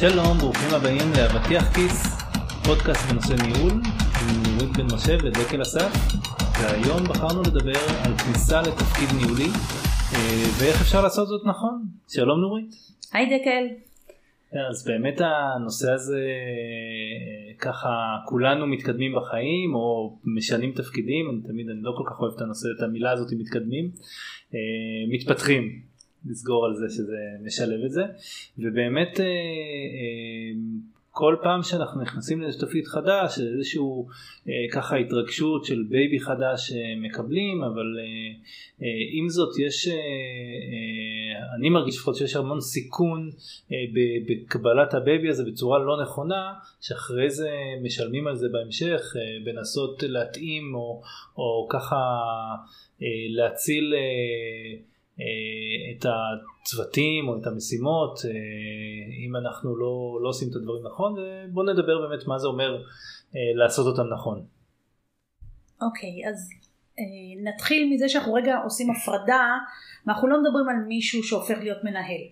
שלום, ברוכים הבאים לאבטיח כיס, פודקאסט בנושא ניהול, עם נורית בן משה ודקל אסף, והיום בחרנו לדבר על כניסה לתפקיד ניהולי, אה, ואיך אפשר לעשות זאת נכון. שלום נורית. היי דקל. אז באמת הנושא הזה, ככה כולנו מתקדמים בחיים או משנים תפקידים, אני תמיד, אני לא כל כך אוהב את הנושא, את המילה הזאת מתקדמים, אה, מתפתחים. נסגור על זה שזה משלב את זה. ובאמת אה, אה, כל פעם שאנחנו נכנסים לאיזה תפקיד חדש איזשהו אה, ככה התרגשות של baby חדש מקבלים אבל עם זאת יש אני מרגיש לפחות שיש המון סיכון בקבלת ה-baby הזה בצורה לא נכונה שאחרי זה משלמים על זה בהמשך בנסות להתאים או, או ככה להציל את הצוותים או את המשימות אה, אם אנחנו לא, לא עושים את הדברים נכון ובואו נדבר באמת מה זה אומר אה, לעשות אותם נכון. אוקיי okay, אז נתחיל מזה שאנחנו רגע עושים הפרדה ואנחנו לא מדברים על מישהו שהופך להיות מנהל.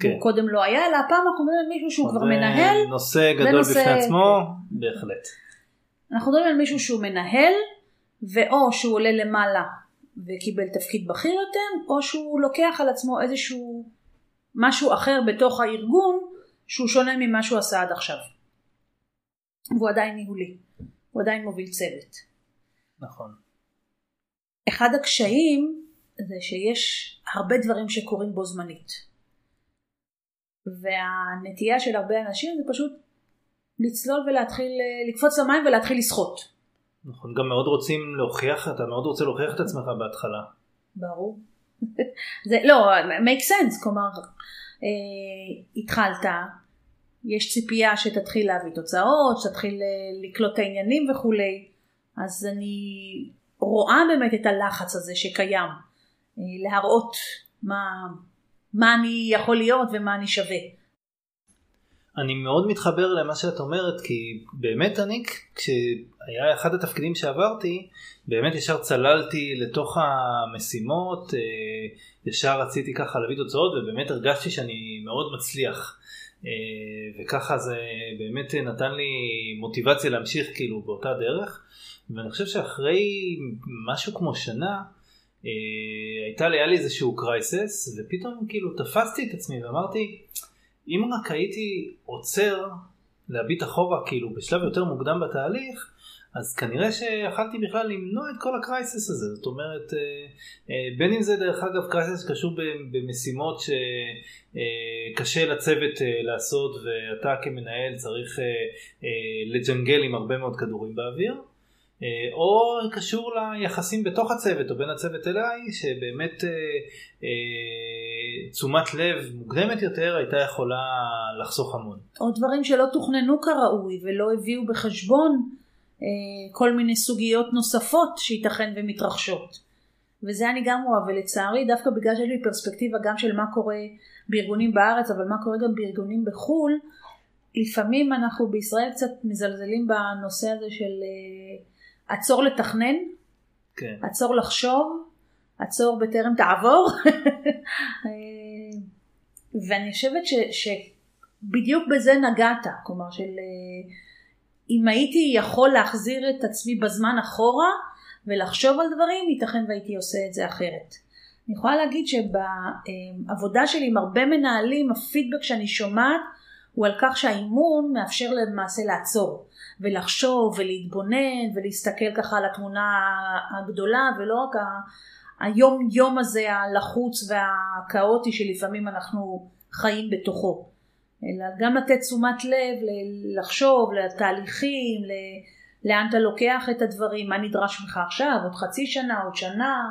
כן. הוא קודם לא היה אלא הפעם אנחנו מדברים על מישהו שהוא כבר מנהל. נושא גדול נושא... בפני עצמו בהחלט. אנחנו מדברים על מישהו שהוא מנהל ואו שהוא עולה למעלה וקיבל תפקיד בכיר יותר, או שהוא לוקח על עצמו איזשהו משהו אחר בתוך הארגון שהוא שונה ממה שהוא עשה עד עכשיו. והוא עדיין ניהולי, הוא עדיין מוביל צוות. נכון. אחד הקשיים זה שיש הרבה דברים שקורים בו זמנית. והנטייה של הרבה אנשים זה פשוט לצלול ולהתחיל, לקפוץ למים ולהתחיל לשחות. נכון, גם מאוד רוצים להוכיח, אתה מאוד רוצה להוכיח את עצמך בהתחלה. ברור. זה לא, make sense, כלומר, אה, התחלת, יש ציפייה שתתחיל להביא תוצאות, שתתחיל אה, לקלוט את העניינים וכולי, אז אני רואה באמת את הלחץ הזה שקיים, אה, להראות מה, מה אני יכול להיות ומה אני שווה. אני מאוד מתחבר למה שאת אומרת כי באמת אני כשהיה אחד התפקידים שעברתי באמת ישר צללתי לתוך המשימות אה, ישר רציתי ככה להביא תוצאות ובאמת הרגשתי שאני מאוד מצליח. אה, וככה זה באמת נתן לי מוטיבציה להמשיך כאילו באותה דרך. ואני חושב שאחרי משהו כמו שנה אה, הייתה לי, היה לי איזשהו קרייסס ופתאום כאילו תפסתי את עצמי ואמרתי אם רק הייתי עוצר להביט אחורה כאילו בשלב יותר מוקדם בתהליך, אז כנראה שיכלתי בכלל למנוע את כל הקרייסס הזה, זאת אומרת, אה, אה, בין אם זה דרך אגב קרייסס שקשור במשימות שקשה אה, לצוות לעשות ואתה כמנהל צריך לג'נגל עם הרבה מאוד כדורים באוויר, אה, או קשור ליחסים בתוך הצוות או בין הצוות אליי שבאמת אה, אה, תשומת לב מוקדמת יותר הייתה יכולה לחסוך המון. או דברים שלא תוכננו כראוי ולא הביאו בחשבון כל מיני סוגיות נוספות שייתכן ומתרחשות. וזה אני גם רואה ולצערי דווקא בגלל שיש לי פרספקטיבה גם של מה קורה בארגונים בארץ אבל מה קורה גם בארגונים בחו"ל לפעמים אנחנו בישראל קצת מזלזלים בנושא הזה של עצור לתכנן, כן. עצור לחשוב, עצור בטרם תעבור. ואני חושבת ש, שבדיוק בזה נגעת, כלומר של אם הייתי יכול להחזיר את עצמי בזמן אחורה ולחשוב על דברים, ייתכן והייתי עושה את זה אחרת. אני יכולה להגיד שבעבודה שלי עם הרבה מנהלים, הפידבק שאני שומעת הוא על כך שהאימון מאפשר למעשה לעצור. ולחשוב ולהתבונן ולהסתכל ככה על התמונה הגדולה ולא רק היום יום הזה הלחוץ והכאוטי שלפעמים אנחנו חיים בתוכו. אלא גם לתת תשומת לב, לחשוב, לתהליכים, לאן אתה לוקח את הדברים, מה נדרש ממך עכשיו, עוד חצי שנה, עוד שנה.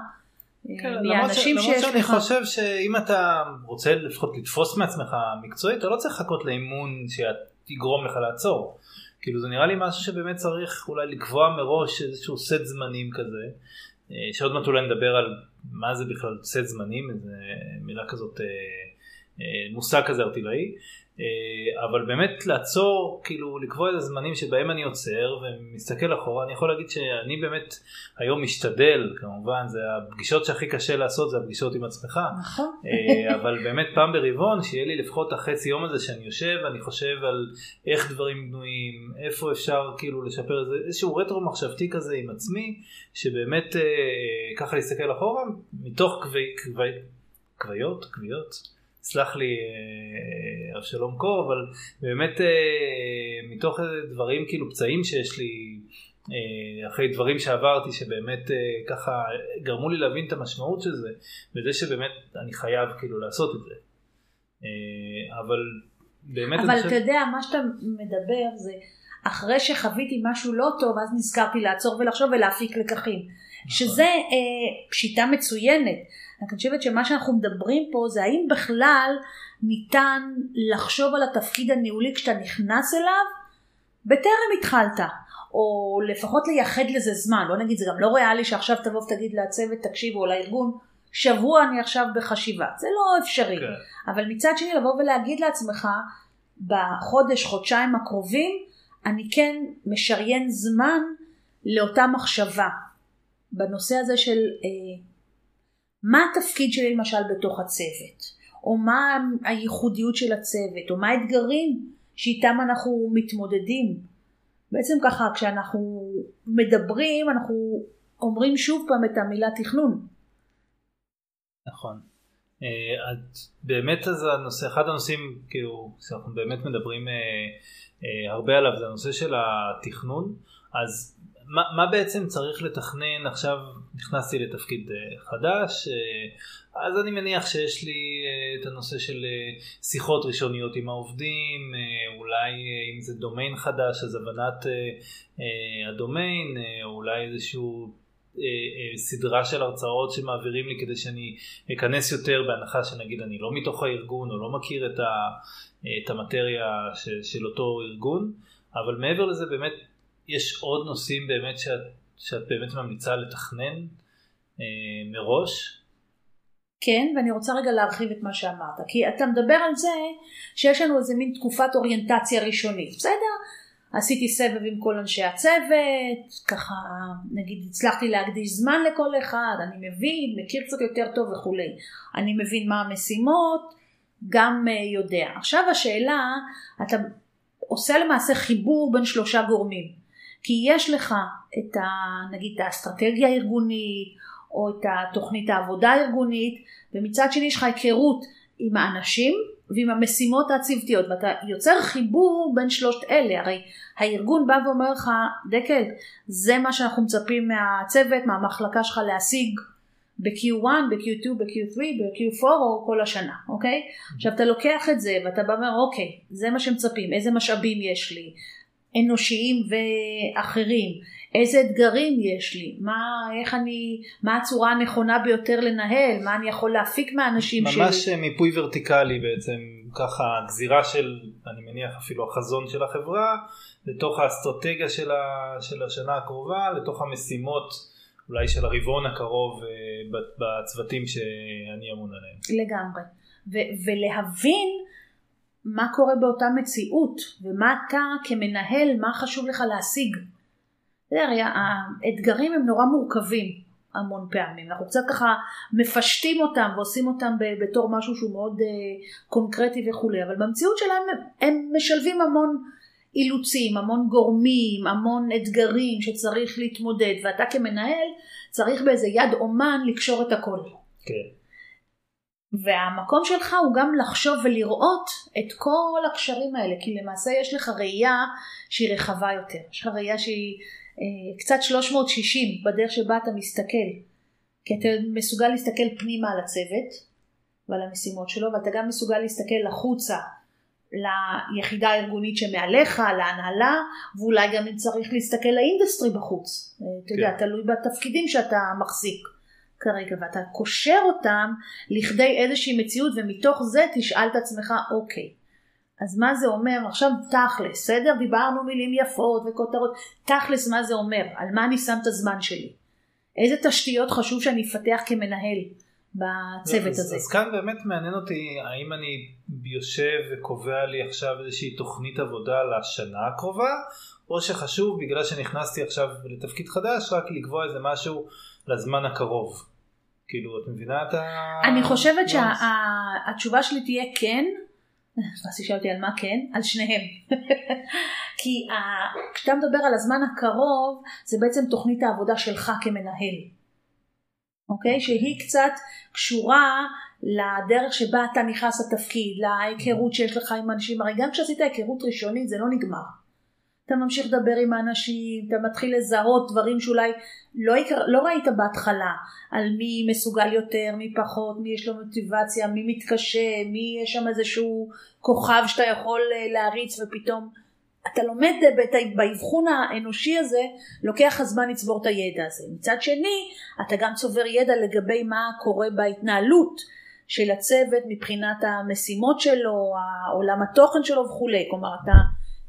כן, למרות, ש... למרות שאני לך... חושב שאם אתה רוצה לפחות לתפוס מעצמך מקצועית, אתה לא צריך לחכות לאימון שיגרום לך לעצור. כאילו זה נראה לי משהו שבאמת צריך אולי לקבוע מראש איזשהו סט זמנים כזה, אה, שעוד מעט אולי נדבר על מה זה בכלל סט זמנים, איזה מילה כזאת, אה, אה, מושג כזה ארטילאי, אבל באמת לעצור, כאילו לקבוע את הזמנים שבהם אני עוצר ומסתכל אחורה, אני יכול להגיד שאני באמת היום משתדל, כמובן, זה הפגישות שהכי קשה לעשות זה הפגישות עם עצמך, נכון. אה, אבל באמת פעם ברבעון שיהיה לי לפחות החצי יום הזה שאני יושב ואני חושב על איך דברים בנויים, איפה אפשר כאילו לשפר את זה, איזשהו רטרו מחשבתי כזה עם עצמי, שבאמת אה, ככה להסתכל אחורה מתוך כוויות, כוויות. סלח לי אה, אבשלום קור, אבל באמת אה, מתוך דברים כאילו פצעים שיש לי אה, אחרי דברים שעברתי שבאמת ככה גרמו לי להבין את המשמעות של זה וזה שבאמת אני חייב כאילו לעשות את זה. אבל באמת אבל אתה יודע מה שאתה מדבר זה אחרי שחוויתי משהו לא טוב אז נזכרתי לעצור ולחשוב ולהפיק לקחים נכון. שזה אה, שיטה מצוינת אני חושבת שמה שאנחנו מדברים פה זה האם בכלל ניתן לחשוב על התפקיד הניהולי כשאתה נכנס אליו בטרם התחלת, או לפחות לייחד לזה זמן, לא נגיד זה גם לא ריאלי שעכשיו תבוא ותגיד לצוות תקשיבו או לארגון שבוע אני עכשיו בחשיבה, זה לא אפשרי, okay. כן. אבל מצד שני לבוא ולהגיד לעצמך בחודש חודשיים הקרובים אני כן משריין זמן לאותה מחשבה בנושא הזה של אה, מה התפקיד שלי למשל בתוך הצוות, או מה הייחודיות של הצוות, או מה האתגרים שאיתם אנחנו מתמודדים. בעצם ככה כשאנחנו מדברים אנחנו אומרים שוב פעם את המילה תכנון. נכון. אה, את באמת אז הנושא, אחד הנושאים כאילו שאנחנו באמת מדברים אה, אה, הרבה עליו זה הנושא של התכנון. אז מה, בעצם צריך לתכנן? עכשיו נכנסתי לתפקיד אה, חדש אה, אז אני מניח שיש לי אה, את הנושא של שיחות ראשוניות עם העובדים אולי אם זה דומיין חדש אז הבנת הדומיין אולי איזשהו סדרה של הרצאות שמעבירים לי כדי שאני אכנס יותר בהנחה שנגיד אני לא מתוך הארגון או לא מכיר את, המטריה של אותו ארגון. אבל מעבר לזה באמת יש עוד נושאים באמת שאת, שאת באמת ממליצה לתכנן אה, מראש? כן, ואני רוצה רגע להרחיב את מה שאמרת, כי אתה מדבר על זה שיש לנו איזה מין תקופת אוריינטציה ראשונית, בסדר? עשיתי סבב עם כל אנשי הצוות, ככה נגיד הצלחתי להקדיש זמן לכל אחד, אני מבין, מכיר קצת יותר טוב וכולי, אני מבין מה המשימות, גם אה, יודע. עכשיו השאלה, אתה עושה למעשה חיבור בין שלושה גורמים. כי יש לך את ה... נגיד האסטרטגיה הארגונית או את התוכנית העבודה הארגונית ומצד שני יש לך היכרות עם האנשים ועם המשימות הצוותיות ואתה יוצר חיבור בין שלושת אלה הרי הארגון בא ואומר לך דקל זה מה שאנחנו מצפים מהצוות מהמחלקה שלך להשיג ב-Q1, ב-Q2, ב-Q3, ב-Q4 או כל השנה, אוקיי? עכשיו אתה לוקח את זה ואתה בא ואומר אוקיי, זה מה שמצפים, איזה משאבים יש לי, אנושיים ואחרים, איזה אתגרים יש לי, מה, איך אני, מה הצורה הנכונה ביותר לנהל, מה אני יכול להפיק מהאנשים ממש שלי. ממש מיפוי ורטיקלי בעצם, ככה גזירה של, אני מניח אפילו החזון של החברה, לתוך האסטרטגיה של, ה, של השנה הקרובה, לתוך המשימות אולי של הרבעון הקרוב אה, בצוותים שאני אמון עליהם. לגמרי, ו- ולהבין מה קורה באותה מציאות ומה אתה כמנהל, מה חשוב לך להשיג. הרי האתגרים הם נורא מורכבים המון פעמים, אנחנו קצת ככה מפשטים אותם ועושים אותם בתור משהו שהוא מאוד אה, קונקרטי וכולי, אבל במציאות שלהם הם משלבים המון אילוצים, המון גורמים, המון אתגרים שצריך להתמודד, ואתה כמנהל צריך באיזה יד אומן לקשור את הכל. כן. והמקום שלך הוא גם לחשוב ולראות את כל הקשרים האלה, כי למעשה יש לך ראייה שהיא רחבה יותר, יש לך ראייה שהיא אה, קצת 360 בדרך שבה אתה מסתכל, כי אתה מסוגל להסתכל פנימה על הצוות ועל המשימות שלו, ואתה גם מסוגל להסתכל החוצה ליחידה הארגונית שמעליך, להנהלה, ואולי גם אם צריך להסתכל לאינדסטרי בחוץ, אה, אתה כן. יודע, תלוי בתפקידים שאתה מחזיק. כרגע ואתה קושר אותם לכדי איזושהי מציאות ומתוך זה תשאל את עצמך אוקיי אז מה זה אומר? עכשיו תכלס בסדר? דיברנו מילים יפות וכותרות. תכלס מה זה אומר? על מה אני שם את הזמן שלי? איזה תשתיות חשוב שאני אפתח כמנהל בצוות אז, הזה. אז כאן באמת מעניין אותי האם אני יושב וקובע לי עכשיו איזושהי תוכנית עבודה לשנה הקרובה, או שחשוב בגלל שנכנסתי עכשיו לתפקיד חדש רק לקבוע איזה משהו לזמן הקרוב. כאילו את מבינה את ה... אני חושבת? שהתשובה שלי תהיה כן. אז תשאלתי על מה כן? על שניהם. כי כשאתה מדבר על הזמן הקרוב, זה בעצם תוכנית העבודה שלך כמנהל. אוקיי? שהיא קצת קשורה לדרך שבה אתה נכנס לתפקיד, להיכרות שיש לך עם אנשים. הרי גם כשעשית היכרות ראשונית זה לא נגמר. אתה ממשיך לדבר עם האנשים, אתה מתחיל לזהות דברים שאולי לא, הכר, לא ראית בהתחלה, על מי מסוגל יותר, מי פחות, מי יש לו מוטיבציה, מי מתקשה, מי יש שם איזשהו כוכב שאתה יכול אה, להריץ ופתאום אתה לומד בת- באבחון האנושי הזה, לוקח לך זמן לצבור את הידע הזה. מצד שני, אתה גם צובר ידע לגבי מה קורה בהתנהלות של הצוות מבחינת המשימות שלו, עולם התוכן שלו וכולי. כלומר, אתה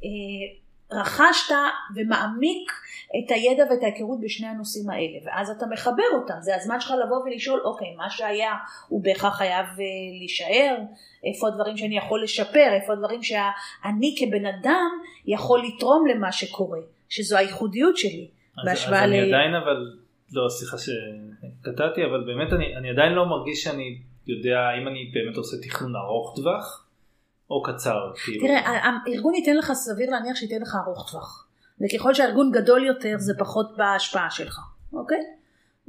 אה, רכשת ומעמיק את הידע ואת ההיכרות בשני הנושאים האלה, ואז אתה מחבר אותם. זה הזמן שלך לבוא ולשאול, אוקיי, מה שהיה הוא בהכרח חייב אה, להישאר, איפה הדברים שאני יכול לשפר, איפה הדברים שאני כבן אדם יכול לתרום למה שקורה, שזו הייחודיות שלי. אז, בהשוואה אז אני ל- עדיין אבל, לא סליחה שקטעתי, אבל באמת אני, אני עדיין לא מרגיש שאני יודע האם אני באמת עושה תכנון ארוך טווח או קצר. כאילו. תראה, הארגון ייתן לך, סביר להניח שייתן לך ארוך טווח. וככל שהארגון גדול יותר זה פחות בהשפעה שלך, אוקיי?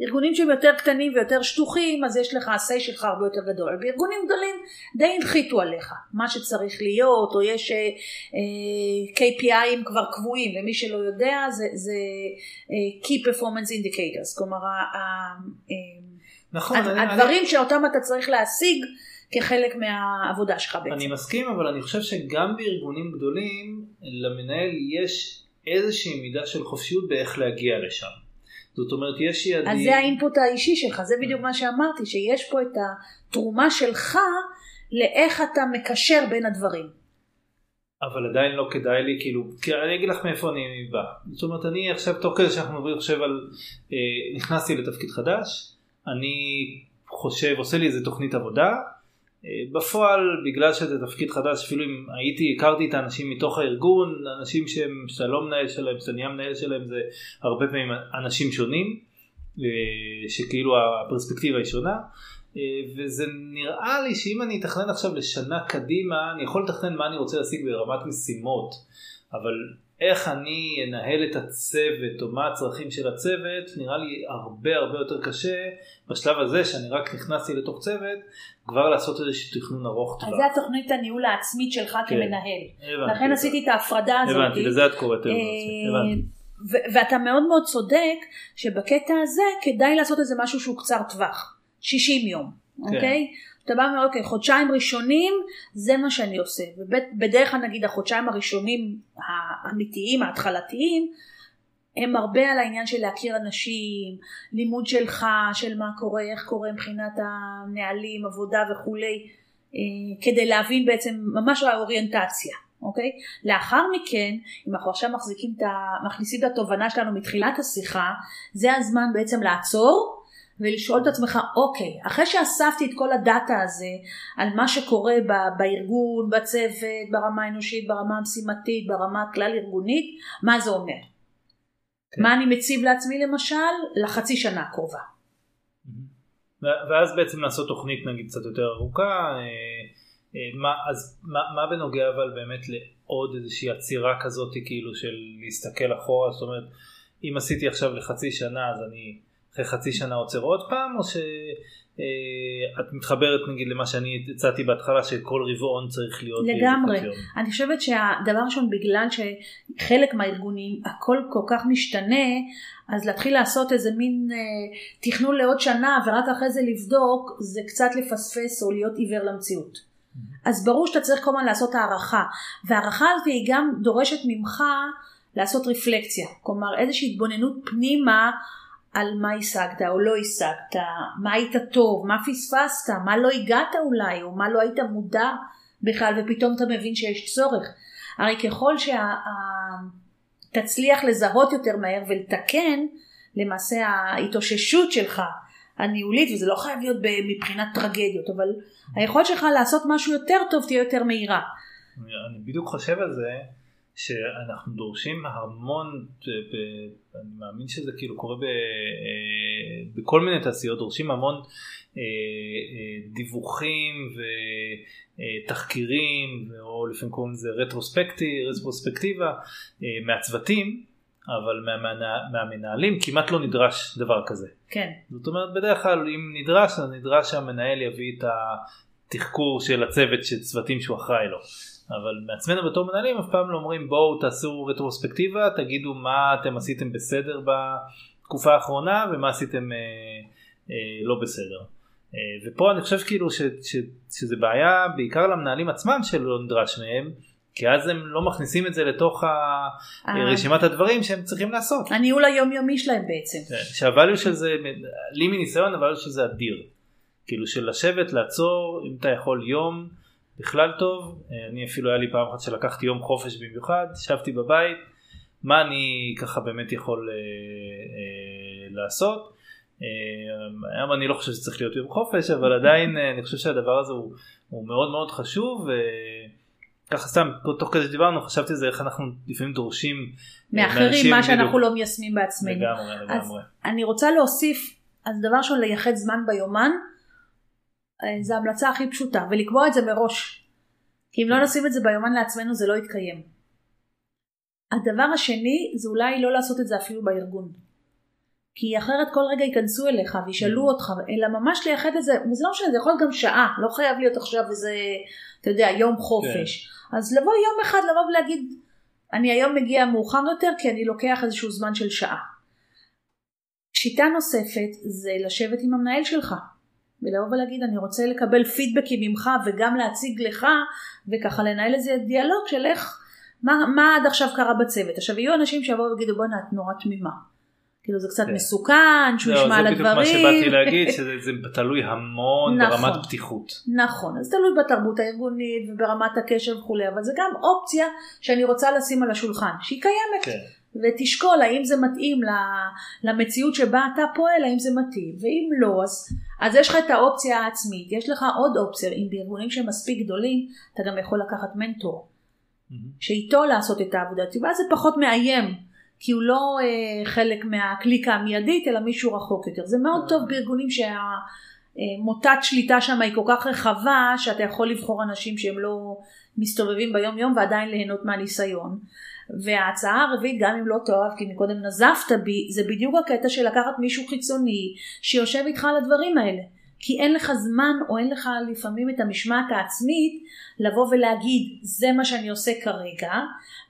ארגונים שהם יותר קטנים ויותר שטוחים, אז יש לך, ה-say שלך הרבה יותר גדול. בארגונים גדולים די הנחיתו עליך, מה שצריך להיות, או יש אה, אה, KPIים כבר קבועים, למי שלא יודע, זה, זה אה, Key Performance Indicators, כלומר, ה- ה- אה, נכון, הד- אני, הדברים שאותם אתה צריך להשיג כחלק מהעבודה שלך בעצם. אני מסכים, אבל אני חושב שגם בארגונים גדולים למנהל יש איזושהי מידה של חופשיות באיך להגיע לשם. זאת אומרת, יש יעדים... אז זה האינפוט האישי שלך, זה בדיוק מה שאמרתי, שיש פה את התרומה שלך לאיך אתה מקשר בין הדברים. אבל עדיין לא כדאי לי כאילו כי אני אגיד לך מאיפה אני בא זאת אומרת אני עכשיו תוך כדי שאנחנו מדברים עכשיו על אה, נכנסתי לתפקיד חדש אני חושב עושה לי איזה תוכנית עבודה בפועל בגלל שזה תפקיד חדש אפילו אם הייתי הכרתי את האנשים מתוך הארגון אנשים שהם שאתה לא מנהל שלהם שאתה נהיה מנהל שלהם זה הרבה פעמים אנשים שונים אה, שכאילו הפרספקטיבה היא שונה. אה, וזה נראה לי שאם אני אתכנן עכשיו לשנה קדימה אני יכול לתכנן מה אני רוצה להשיג ברמת משימות אבל איך אני אנהל את הצוות או מה הצרכים של הצוות נראה לי הרבה הרבה יותר קשה בשלב הזה שאני רק נכנסתי לתוך צוות כבר לעשות איזשהו תכנון ארוך אז טווח. זה התוכנית הניהול העצמית שלך כן. כמנהל. הבנתי לכן את עשיתי את ההפרדה. הזאת. הבנתי לזה את קוראת אה, הבנתי. ו- ואתה מאוד מאוד צודק שבקטע הזה כדאי לעשות איזה משהו שהוא קצר טווח, 60 יום, כן. אוקיי? אתה בא ואומר, אוקיי, חודשיים ראשונים זה מה שאני עושה. ובדרך כלל נגיד החודשיים הראשונים האמיתיים, ההתחלתיים, הם הרבה על העניין של להכיר אנשים, לימוד שלך, של מה קורה, איך קורה מבחינת הנהלים, עבודה וכולי, אה, כדי להבין בעצם ממש האוריינטציה, אוקיי? לאחר מכן, אם אנחנו עכשיו מחזיקים את ה... מכניסים את התובנה שלנו מתחילת השיחה, זה הזמן בעצם לעצור ולשאול את עצמך, אוקיי, אחרי שאספתי את כל הדאטה הזה על מה שקורה ב- בארגון, בצוות, ברמה האנושית, ברמה המשימתית, ברמה הכלל ארגונית, מה זה אומר? כן. מה אני מציב לעצמי למשל לחצי שנה הקרובה. ו- ואז בעצם לעשות תוכנית נגיד קצת יותר ארוכה, אה, אה, מה, אז מה, מה בנוגע אבל באמת לעוד איזושהי עצירה כזאת כאילו של להסתכל אחורה, זאת אומרת אם עשיתי עכשיו לחצי שנה אז אני אחרי חצי שנה עוצר עוד פעם או שאת מתחברת נגיד למה שאני הצעתי בהתחלה שכל רבעון צריך להיות לגמרי. אני חושבת שהדבר ראשון בגלל שחלק מהארגונים הכל כל כך משתנה אז להתחיל לעשות איזה מין אה, תכנון לעוד שנה ורק אחרי זה לבדוק זה קצת לפספס או להיות עיוור למציאות. אז ברור שאתה צריך כל הזמן לעשות הערכה והערכה הזאת היא גם דורשת ממך לעשות רפלקציה כלומר איזושהי התבוננות פנימה על מה השגת או לא השגת, מה היית טוב, מה פספסת, מה לא הגעת אולי, או מה לא היית מודע בכלל, ופתאום אתה מבין שיש צורך. הרי ככל שתצליח לזהות יותר מהר ולתקן, למעשה ההתאוששות שלך הניהולית, וזה לא חייב להיות מבחינת טרגדיות, אבל היכולת שלך לעשות משהו יותר טוב תהיה יותר מהירה. אני בדיוק חושב על זה, שאנחנו דורשים המון, אני מאמין שזה כאילו קורה ב, אה, בכל מיני תעשיות, דורשים המון אה, אה, דיווחים ותחקירים, או לפעמים קוראים לזה רטרוספקטיבה, מהצוותים. אבל מהמנה, מהמנהלים כמעט לא נדרש דבר כזה. כן. זאת אומרת בדרך כלל אם נדרש אז נדרש שהמנהל יביא את התחקור של הצוות של צוותים שהוא אחראי לו. אבל מעצמנו בתור מנהלים אף פעם לא אומרים בואו תעשו רטרוספקטיבה תגידו מה אתם עשיתם בסדר בתקופה האחרונה ומה עשיתם אה, אה, לא בסדר. אה, ופה אני חושב כאילו ש, ש, שזה בעיה בעיקר למנהלים עצמם שלא נדרש מהם כי אז הם לא מכניסים את זה לתוך אה. רשימת הדברים שהם צריכים לעשות. הניהול היומיומי שלהם בעצם. כן, שהvalue של זה, לי מניסיון הvalue של זה אדיר. כאילו של לשבת לעצור אם אתה יכול יום בכלל טוב אה, אני אפילו היה לי פעם אחת שלקחתי יום חופש במיוחד ישבתי בבית מה אני ככה באמת יכול אה, אה, לעשות. אה, היום אני לא חושב שצריך להיות יום חופש אבל עדיין אה, אני חושב שהדבר הזה הוא, הוא מאוד מאוד חשוב. ככה סתם תוך כדי שדיברנו חשבתי זה איך אנחנו לפעמים דורשים מאחרים מה שאנחנו. לא מיישמים בעצמנו. לגמרי לגמרי. אז אני רוצה להוסיף אז דבר ראשון לייחד זמן ביומן אה, זה המלצה הכי פשוטה ולקבוע את זה מראש. כי אם לא נשים את זה ביומן לעצמנו זה לא יתקיים. הדבר השני זה אולי לא לעשות את זה אפילו בארגון. כי אחרת כל רגע ייכנסו אליך וישאלו mm. אותך, אלא ממש לייחד לזה, וזה לא משנה, זה יכול להיות גם שעה, לא חייב להיות עכשיו איזה, אתה יודע, יום חופש. כן. אז לבוא יום אחד, לבוא ולהגיד, אני היום מגיע מאוחר יותר כי אני לוקח איזשהו זמן של שעה. שיטה נוספת זה לשבת עם המנהל שלך. ולבוא ולהגיד אני רוצה לקבל פידבקים ממך וגם להציג לך וככה לנהל איזה דיאלוג של איך מה, מה עד עכשיו קרה בצוות. עכשיו יהיו אנשים שיבואו ויגידו בואנה את נורא תמימה. כאילו זה קצת כן. מסוכן, שהוא לא, ישמע על הדברים. זה בדיוק מה שבאתי להגיד, שזה תלוי המון נכון, ברמת פתיחות. נכון, אז תלוי בתרבות הארגונית וברמת הקשר וכולי, אבל זה גם אופציה שאני רוצה לשים על השולחן, שהיא קיימת. כן. ותשקול האם זה מתאים למציאות שבה אתה פועל, האם זה מתאים, ואם לא, אז, אז יש לך את האופציה העצמית, יש לך עוד אופציה, אם בארגונים שהם מספיק גדולים, אתה גם יכול לקחת מנטור, mm-hmm. שאיתו לעשות את העבודה, ואז זה פחות מאיים, כי הוא לא אה, חלק מהקליקה המיידית, אלא מישהו רחוק יותר. זה מאוד טוב בארגונים שהמוטת שליטה שם היא כל כך רחבה, שאתה יכול לבחור אנשים שהם לא מסתובבים ביום יום ועדיין ליהנות מהניסיון. וההצעה הרביעית גם אם לא תאהב כי מקודם נזפת בי זה בדיוק הקטע של לקחת מישהו חיצוני שיושב איתך על הדברים האלה כי אין לך זמן או אין לך לפעמים את המשמעת העצמית לבוא ולהגיד זה מה שאני עושה כרגע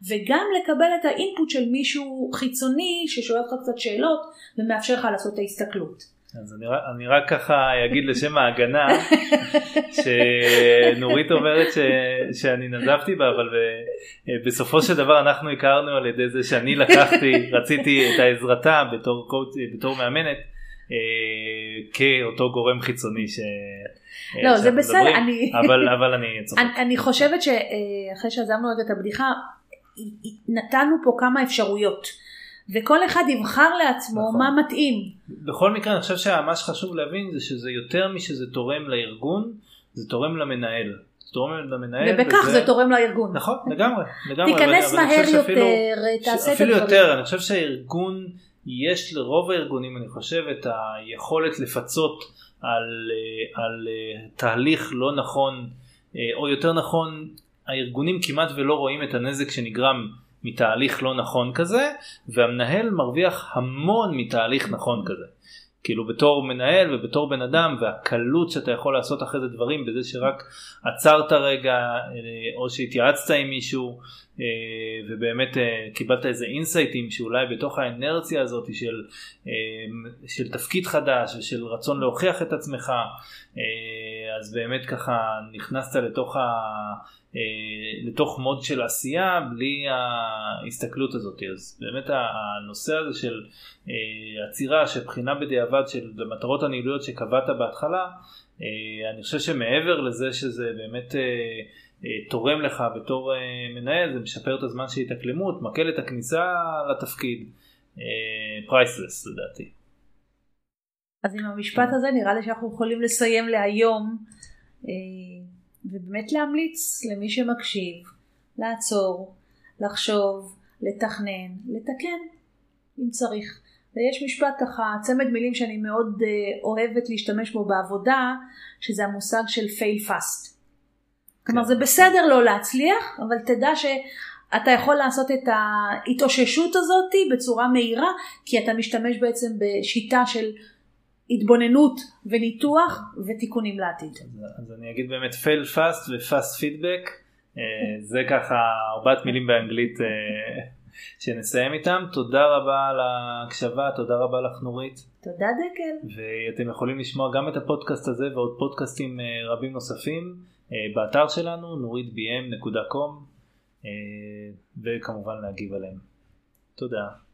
וגם לקבל את האינפוט של מישהו חיצוני ששואל אותך קצת שאלות ומאפשר לך לעשות את ההסתכלות. אז אני, אני רק ככה אגיד לשם ההגנה שנורית אומרת ש, שאני נזפתי בה אבל בסופו של דבר אנחנו הכרנו על ידי זה שאני לקחתי רציתי את העזרתה בתור, בתור מאמנת אה, כאותו גורם חיצוני ש... לא זה בסדר אני אבל אבל אני צוחק. אני, אני חושבת שאחרי שעזבנו רגע את הבדיחה נתנו פה כמה אפשרויות. וכל אחד יבחר לעצמו נכון. מה מתאים. בכל מקרה אני חושב שמה שחשוב להבין זה שזה יותר משזה תורם לארגון, זה תורם למנהל. זה תורם למנהל. ובכך וזה... זה תורם לארגון. נכון, לגמרי. לגמרי תיכנס אבל, מהר יותר, תעשה את הדברים. אפילו יותר, אני חושב שהארגון, יש לרוב הארגונים, אני חושב, את היכולת לפצות על, על תהליך לא נכון, או יותר נכון, הארגונים כמעט ולא רואים את הנזק שנגרם מתהליך לא נכון כזה והמנהל מרוויח המון מתהליך נכון כזה. כאילו בתור מנהל ובתור בן אדם והקלות שאתה יכול לעשות אחרי זה דברים בזה שרק עצרת רגע אה, או שהתייעצת עם מישהו אה, ובאמת אה, קיבלת איזה אינסייטים שאולי בתוך האנרציה הזאת של, של תפקיד חדש ושל רצון להוכיח את עצמך אז באמת ככה נכנסת לתוך ה... אה, לתוך מוד של עשייה בלי ההסתכלות הזאת אז באמת הנושא הזה של אה, עצירה של בחינה בדיעבד של המטרות הניהוליות שקבעת בהתחלה אה, אני חושב שמעבר לזה שזה באמת תורם לך בתור מנהל זה משפר את הזמן של התאקלמות מקל את הכניסה לתפקיד פרייסלס לדעתי. אז עם המשפט הזה נראה לי שאנחנו יכולים לסיים להיום ובאמת להמליץ למי שמקשיב לעצור, לחשוב, לתכנן, לתקן אם צריך. ויש משפט ככה, צמד מילים שאני מאוד אה, אוהבת להשתמש בו בעבודה, שזה המושג של fail fast. כלומר זה בסדר לא להצליח, אבל תדע שאתה יכול לעשות את ההתאוששות הזאת בצורה מהירה, כי אתה משתמש בעצם בשיטה של התבוננות וניתוח ותיקונים לעתיד. אז, אז אני אגיד באמת fail fast ו-fast feedback, אה, זה ככה ארבעת מילים באנגלית אה, שנסיים איתם. תודה רבה על ההקשבה, תודה רבה לך נורית. תודה דקל. ואתם יכולים לשמוע גם את הפודקאסט הזה ועוד פודקאסטים אה, רבים נוספים באתר שלנו nuritbm.com וכמובן להגיב עליהם. תודה.